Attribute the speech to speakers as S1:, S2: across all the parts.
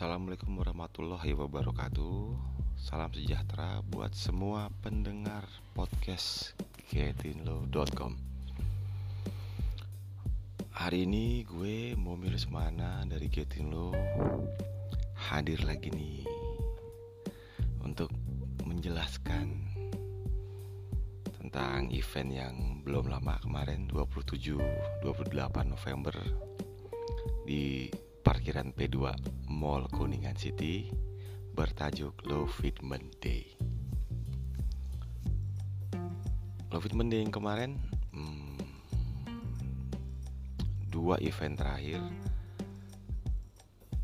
S1: Assalamualaikum warahmatullahi wabarakatuh. Salam sejahtera buat semua pendengar podcast getinlo.com Hari ini gue mau milih semana dari Getinlo Hadir lagi nih Untuk menjelaskan Tentang event yang belum lama kemarin 27-28 November Di parkiran P2 Mall Kuningan City bertajuk Low Fitment Day. Low Fitment Day yang kemarin hmm, dua event terakhir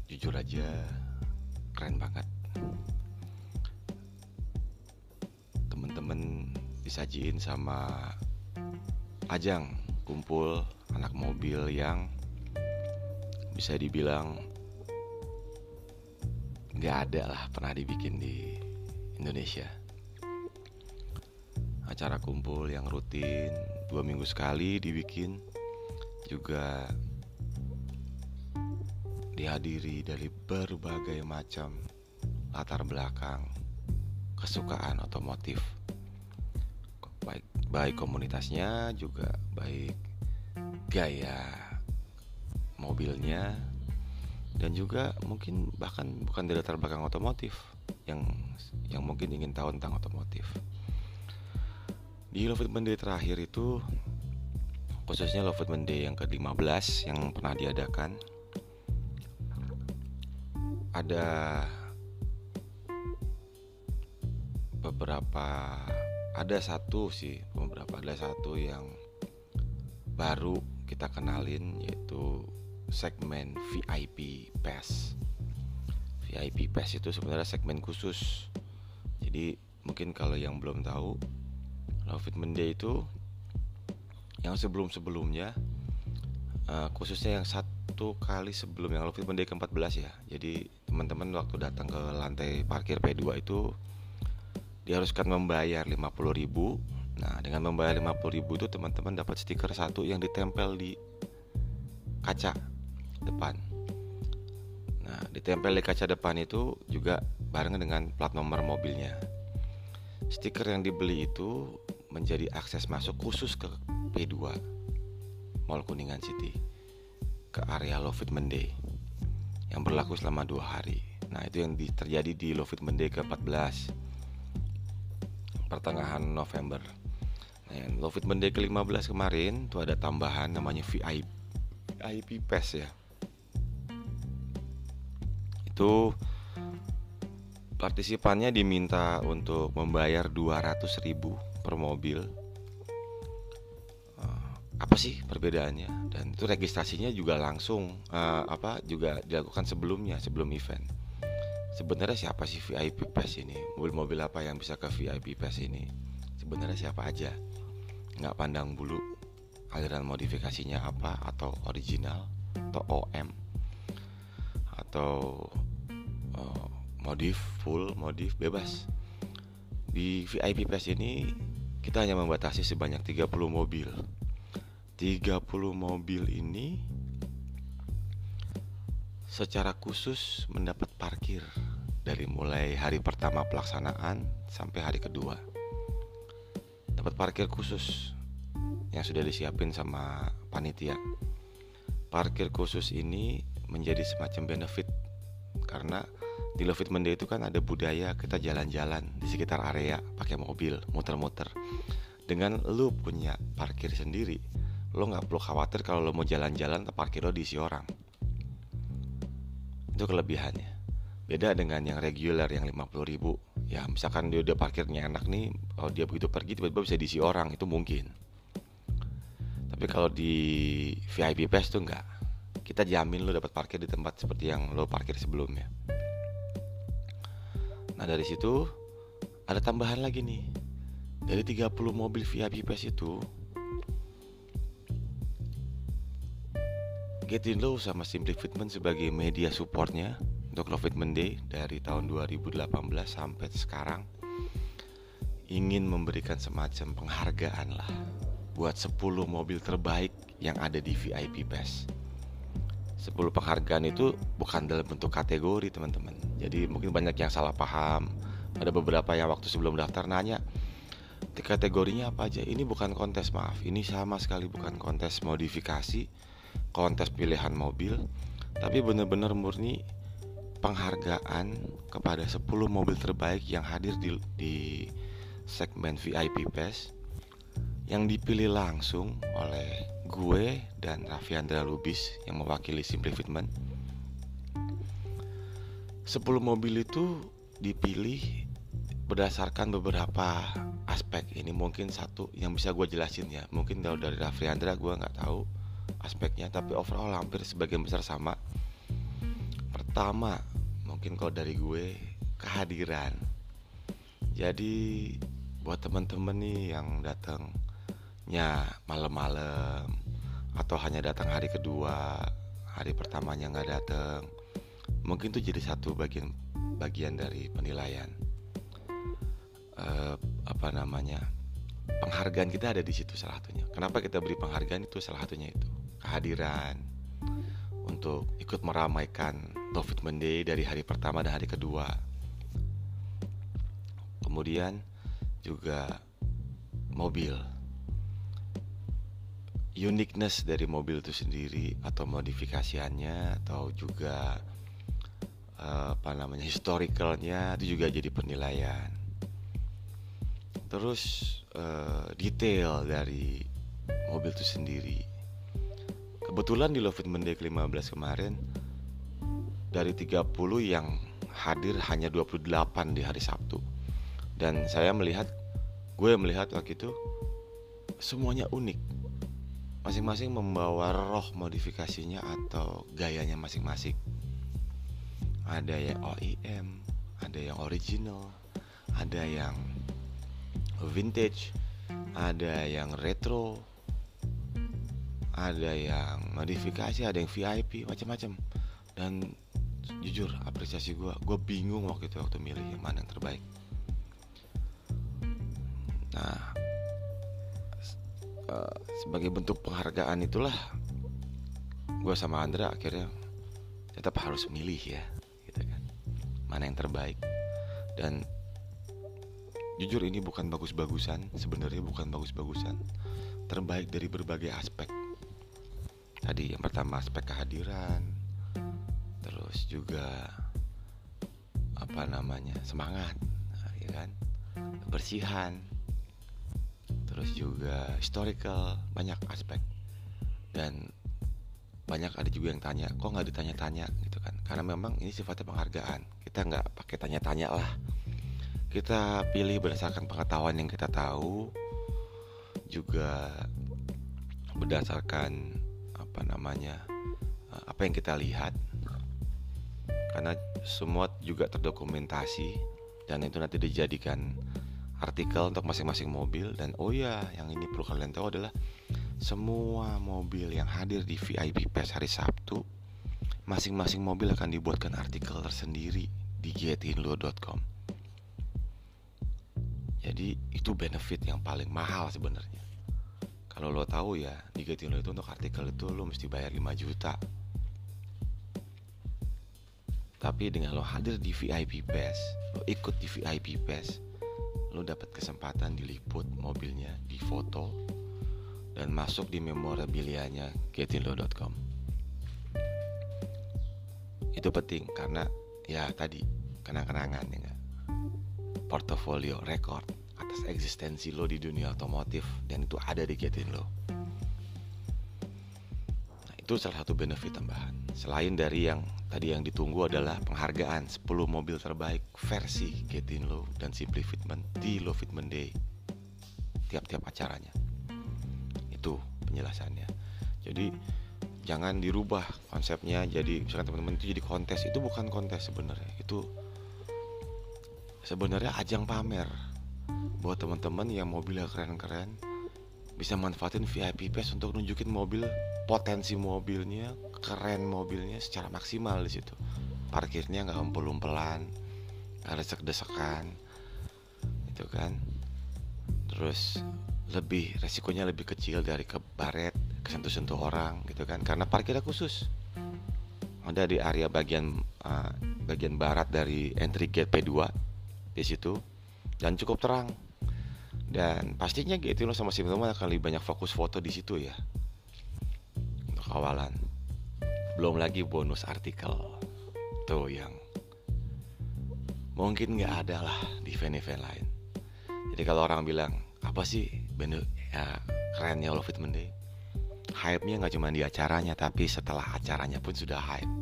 S1: jujur aja keren banget. Temen-temen disajiin sama ajang kumpul anak mobil yang bisa dibilang nggak ada lah pernah dibikin di Indonesia. Acara kumpul yang rutin dua minggu sekali dibikin juga dihadiri dari berbagai macam latar belakang kesukaan otomotif. Baik baik komunitasnya juga baik gaya mobilnya dan juga mungkin bahkan bukan dari latar belakang otomotif yang yang mungkin ingin tahu tentang otomotif. Di Love Monday terakhir itu khususnya Love Monday yang ke-15 yang pernah diadakan ada beberapa ada satu sih beberapa ada satu yang baru kita kenalin yaitu segmen VIP Pass. VIP Pass itu sebenarnya segmen khusus. Jadi mungkin kalau yang belum tahu, Love It Monday itu yang sebelum-sebelumnya uh, khususnya yang satu kali sebelum yang Love It Monday ke-14 ya. Jadi teman-teman waktu datang ke lantai parkir P2 itu diharuskan membayar 50.000. Nah, dengan membayar 50.000 itu teman-teman dapat stiker satu yang ditempel di kaca depan. Nah, ditempel di kaca depan itu juga bareng dengan plat nomor mobilnya. Stiker yang dibeli itu menjadi akses masuk khusus ke P2 Mall Kuningan City ke area Lovit Monday yang berlaku selama dua hari. Nah, itu yang terjadi di Lovit Monday ke-14 pertengahan November. Nah, Lovit Monday ke-15 kemarin itu ada tambahan namanya VIP VIP Pass ya itu partisipannya diminta untuk membayar 200 ribu per mobil. Uh, apa sih perbedaannya? Dan itu registrasinya juga langsung uh, apa juga dilakukan sebelumnya sebelum event. Sebenarnya siapa sih VIP Pass ini? Mobil-mobil apa yang bisa ke VIP Pass ini? Sebenarnya siapa aja? Nggak pandang bulu aliran modifikasinya apa atau original atau OM atau uh, modif full modif bebas. Di VIP Pass ini kita hanya membatasi sebanyak 30 mobil. 30 mobil ini secara khusus mendapat parkir dari mulai hari pertama pelaksanaan sampai hari kedua. Dapat parkir khusus yang sudah disiapin sama panitia. Parkir khusus ini menjadi semacam benefit. Karena di Love It Monday itu kan ada budaya kita jalan-jalan di sekitar area pakai mobil muter-muter. Dengan lu punya parkir sendiri lo nggak perlu khawatir kalau lo mau jalan-jalan parkir lo diisi orang. Itu kelebihannya. Beda dengan yang reguler yang 50 ribu. Ya misalkan dia udah parkirnya enak nih kalau dia begitu pergi tiba-tiba bisa diisi orang itu mungkin. Tapi kalau di VIP Pass tuh enggak kita jamin lo dapat parkir di tempat seperti yang lo parkir sebelumnya nah dari situ ada tambahan lagi nih dari 30 mobil VIP Pass itu Getindo sama Simply Fitment sebagai media supportnya untuk Love Fitment Day dari tahun 2018 sampai sekarang ingin memberikan semacam penghargaan lah buat 10 mobil terbaik yang ada di VIP Pass. 10 penghargaan itu bukan dalam bentuk kategori teman-teman. Jadi mungkin banyak yang salah paham. Ada beberapa yang waktu sebelum daftar nanya kategorinya apa aja? Ini bukan kontes maaf. Ini sama sekali bukan kontes modifikasi kontes pilihan mobil tapi benar-benar murni penghargaan kepada 10 mobil terbaik yang hadir di, di segmen VIP Pass yang dipilih langsung oleh gue dan Raffi Andra Lubis yang mewakili Simply Fitment 10 mobil itu dipilih berdasarkan beberapa aspek. Ini mungkin satu yang bisa gue jelasin ya. Mungkin kalau dari Raffi Andra gue nggak tahu aspeknya tapi overall hampir sebagian besar sama. Pertama mungkin kalau dari gue kehadiran. Jadi buat temen-temen nih yang datangnya malam-malam. Atau hanya datang hari kedua hari pertamanya nggak datang. Mungkin tuh jadi satu bagian bagian dari penilaian. Uh, apa namanya? Penghargaan kita ada di situ salah satunya. Kenapa kita beri penghargaan itu? Salah satunya itu. Kehadiran. Untuk ikut meramaikan Taufik Mende dari hari pertama dan hari kedua. Kemudian juga mobil uniqueness dari mobil itu sendiri atau modifikasiannya atau juga uh, apa namanya historicalnya itu juga jadi penilaian. Terus uh, detail dari mobil itu sendiri. Kebetulan di Lovit Monday ke-15 kemarin dari 30 yang hadir hanya 28 di hari Sabtu. Dan saya melihat gue melihat waktu itu semuanya unik masing-masing membawa roh modifikasinya atau gayanya masing-masing ada yang OEM ada yang original ada yang vintage, ada yang retro, ada yang modifikasi, ada yang VIP, macam-macam. Dan jujur apresiasi gue, gue bingung waktu itu waktu milih yang mana yang terbaik. Nah, uh, sebagai bentuk penghargaan itulah gue sama Andra akhirnya tetap harus milih ya, gitu kan, mana yang terbaik. Dan Jujur ini bukan bagus-bagusan, sebenarnya bukan bagus-bagusan. Terbaik dari berbagai aspek. Tadi yang pertama aspek kehadiran, terus juga apa namanya semangat, ya kan, kebersihan, terus juga historical, banyak aspek. Dan banyak ada juga yang tanya, kok nggak ditanya-tanya? Gitu kan? Karena memang ini sifatnya penghargaan, kita nggak pakai tanya-tanya lah. Kita pilih berdasarkan pengetahuan yang kita tahu juga berdasarkan apa namanya eh, apa yang kita lihat. Karena semua juga terdokumentasi dan itu nanti dijadikan artikel untuk masing-masing mobil dan oh ya yang ini perlu kalian tahu adalah semua mobil yang hadir di VIP Pass hari Sabtu masing-masing mobil akan dibuatkan artikel tersendiri di getinlo.com jadi itu benefit yang paling mahal sebenarnya. Kalau lo tahu ya di Getino itu untuk artikel itu lo mesti bayar 5 juta. Tapi dengan lo hadir di VIP Pass lo ikut di VIP Pass lo dapat kesempatan diliput mobilnya di foto dan masuk di memorabilianya getinlo.com itu penting karena ya tadi kenang-kenangan ya portofolio record atas eksistensi lo di dunia otomotif dan itu ada di Getin lo. Nah, itu salah satu benefit tambahan. Selain dari yang tadi yang ditunggu adalah penghargaan 10 mobil terbaik versi Getin lo dan Simply Fitment di Lo Fitment Day tiap-tiap acaranya. Itu penjelasannya. Jadi jangan dirubah konsepnya jadi misalkan teman-teman itu jadi kontes itu bukan kontes sebenarnya itu sebenarnya ajang pamer buat teman-teman yang mobilnya keren-keren bisa manfaatin VIP Pass untuk nunjukin mobil potensi mobilnya keren mobilnya secara maksimal di situ. Parkirnya nggak umpel-umpelan nggak desek-desekan itu kan. Terus lebih resikonya lebih kecil dari ke baret kesentuh-sentuh orang gitu kan. Karena parkirnya khusus. Ada di area bagian uh, bagian barat dari entry gate P2 di situ. Dan cukup terang. Dan pastinya gitu lo sama si teman akan lebih banyak fokus foto di situ ya. Untuk awalan belum lagi bonus artikel tuh yang mungkin nggak ada lah di event-event lain. Jadi kalau orang bilang apa sih band ya, kerennya Love It Monday hype-nya nggak cuma di acaranya tapi setelah acaranya pun sudah hype.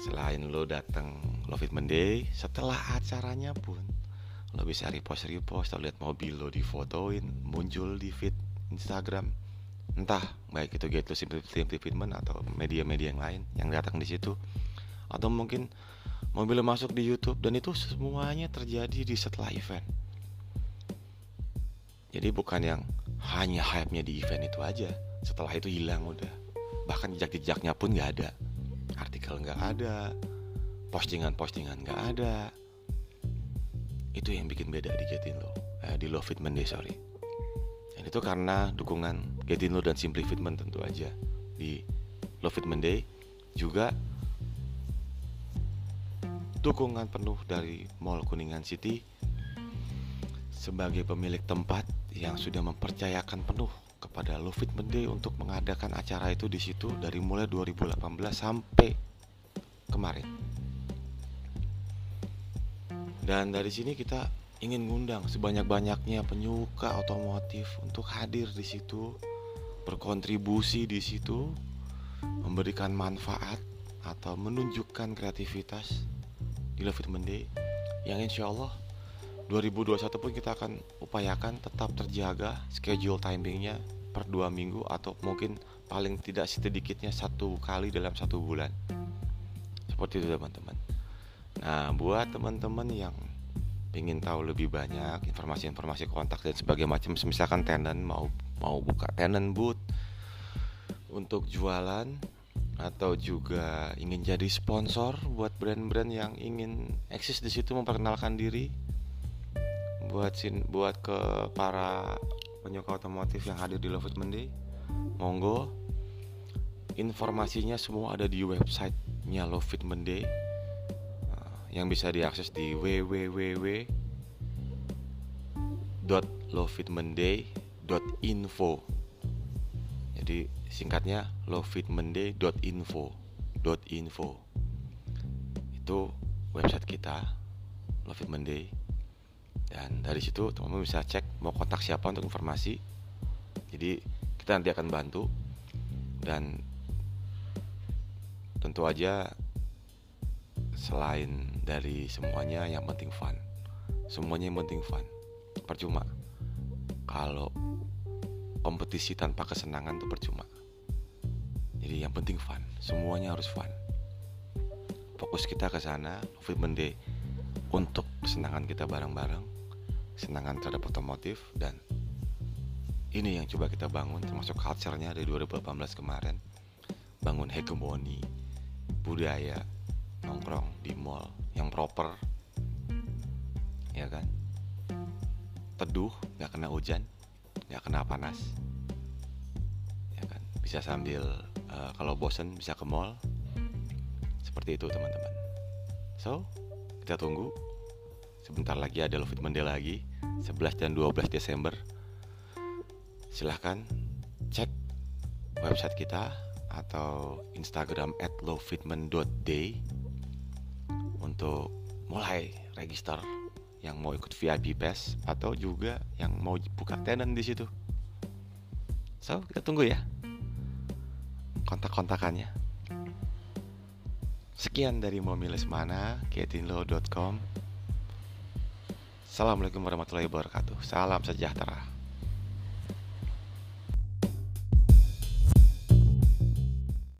S1: Selain lo datang Love It Monday setelah acaranya pun lo bisa repost repost atau lihat mobil lo difotoin muncul di feed Instagram entah baik itu gitu Simple Fitment atau media-media yang lain yang datang di situ. Atau mungkin mobil lo masuk di YouTube dan itu semuanya terjadi di setelah event. Jadi bukan yang hanya hype-nya di event itu aja. Setelah itu hilang udah. Bahkan jejak-jejaknya pun nggak ada. Artikel nggak ada. Postingan-postingan nggak ada. Itu yang bikin beda di Getindo eh, di Love Fitment deh sorry. Dan itu karena dukungan Getindo dan Simply Fitment tentu aja di Love Fitment Day juga dukungan penuh dari Mall Kuningan City sebagai pemilik tempat yang sudah mempercayakan penuh kepada Lufit Mende untuk mengadakan acara itu di situ dari mulai 2018 sampai kemarin. Dan dari sini kita ingin ngundang sebanyak-banyaknya penyuka otomotif untuk hadir di situ, berkontribusi di situ, memberikan manfaat atau menunjukkan kreativitas. Di Lufit Mende yang insya Allah 2021 pun kita akan upayakan tetap terjaga schedule timingnya per dua minggu atau mungkin paling tidak sedikitnya satu kali dalam satu bulan. Seperti itu teman-teman. Nah buat teman-teman yang ingin tahu lebih banyak informasi-informasi kontak dan sebagainya macam misalkan tenant mau mau buka tenant booth untuk jualan atau juga ingin jadi sponsor buat brand-brand yang ingin eksis di situ memperkenalkan diri buat sin buat ke para penyuka otomotif yang hadir di Love Monday monggo. Informasinya semua ada di websitenya Love It Monday uh, yang bisa diakses di www.lovefitmonday.info jadi singkatnya lovefitmonday.info .info. Itu website kita Love dan dari situ teman-teman bisa cek mau kontak siapa untuk informasi. Jadi kita nanti akan bantu. Dan tentu aja selain dari semuanya yang penting fun. Semuanya yang penting fun. Percuma kalau kompetisi tanpa kesenangan itu percuma. Jadi yang penting fun semuanya harus fun. Fokus kita ke sana Movement Day untuk kesenangan kita bareng-bareng kesenangan terhadap otomotif dan ini yang coba kita bangun termasuk culture-nya dari 2018 kemarin. Bangun hegemoni budaya nongkrong di mall yang proper ya kan teduh nggak kena hujan nggak kena panas. Ya kan? Bisa sambil uh, kalau bosen bisa ke mall. Seperti itu teman-teman. So kita tunggu. Sebentar lagi ada Love Monday lagi 11 dan 12 Desember. Silahkan cek website kita atau Instagram at lowfitment.day untuk mulai register yang mau ikut VIP pass atau juga yang mau buka tenant di situ. So, kita tunggu ya. Kontak-kontakannya. Sekian dari Momiles Mana, getinlow.com. Assalamualaikum warahmatullahi wabarakatuh. Salam sejahtera.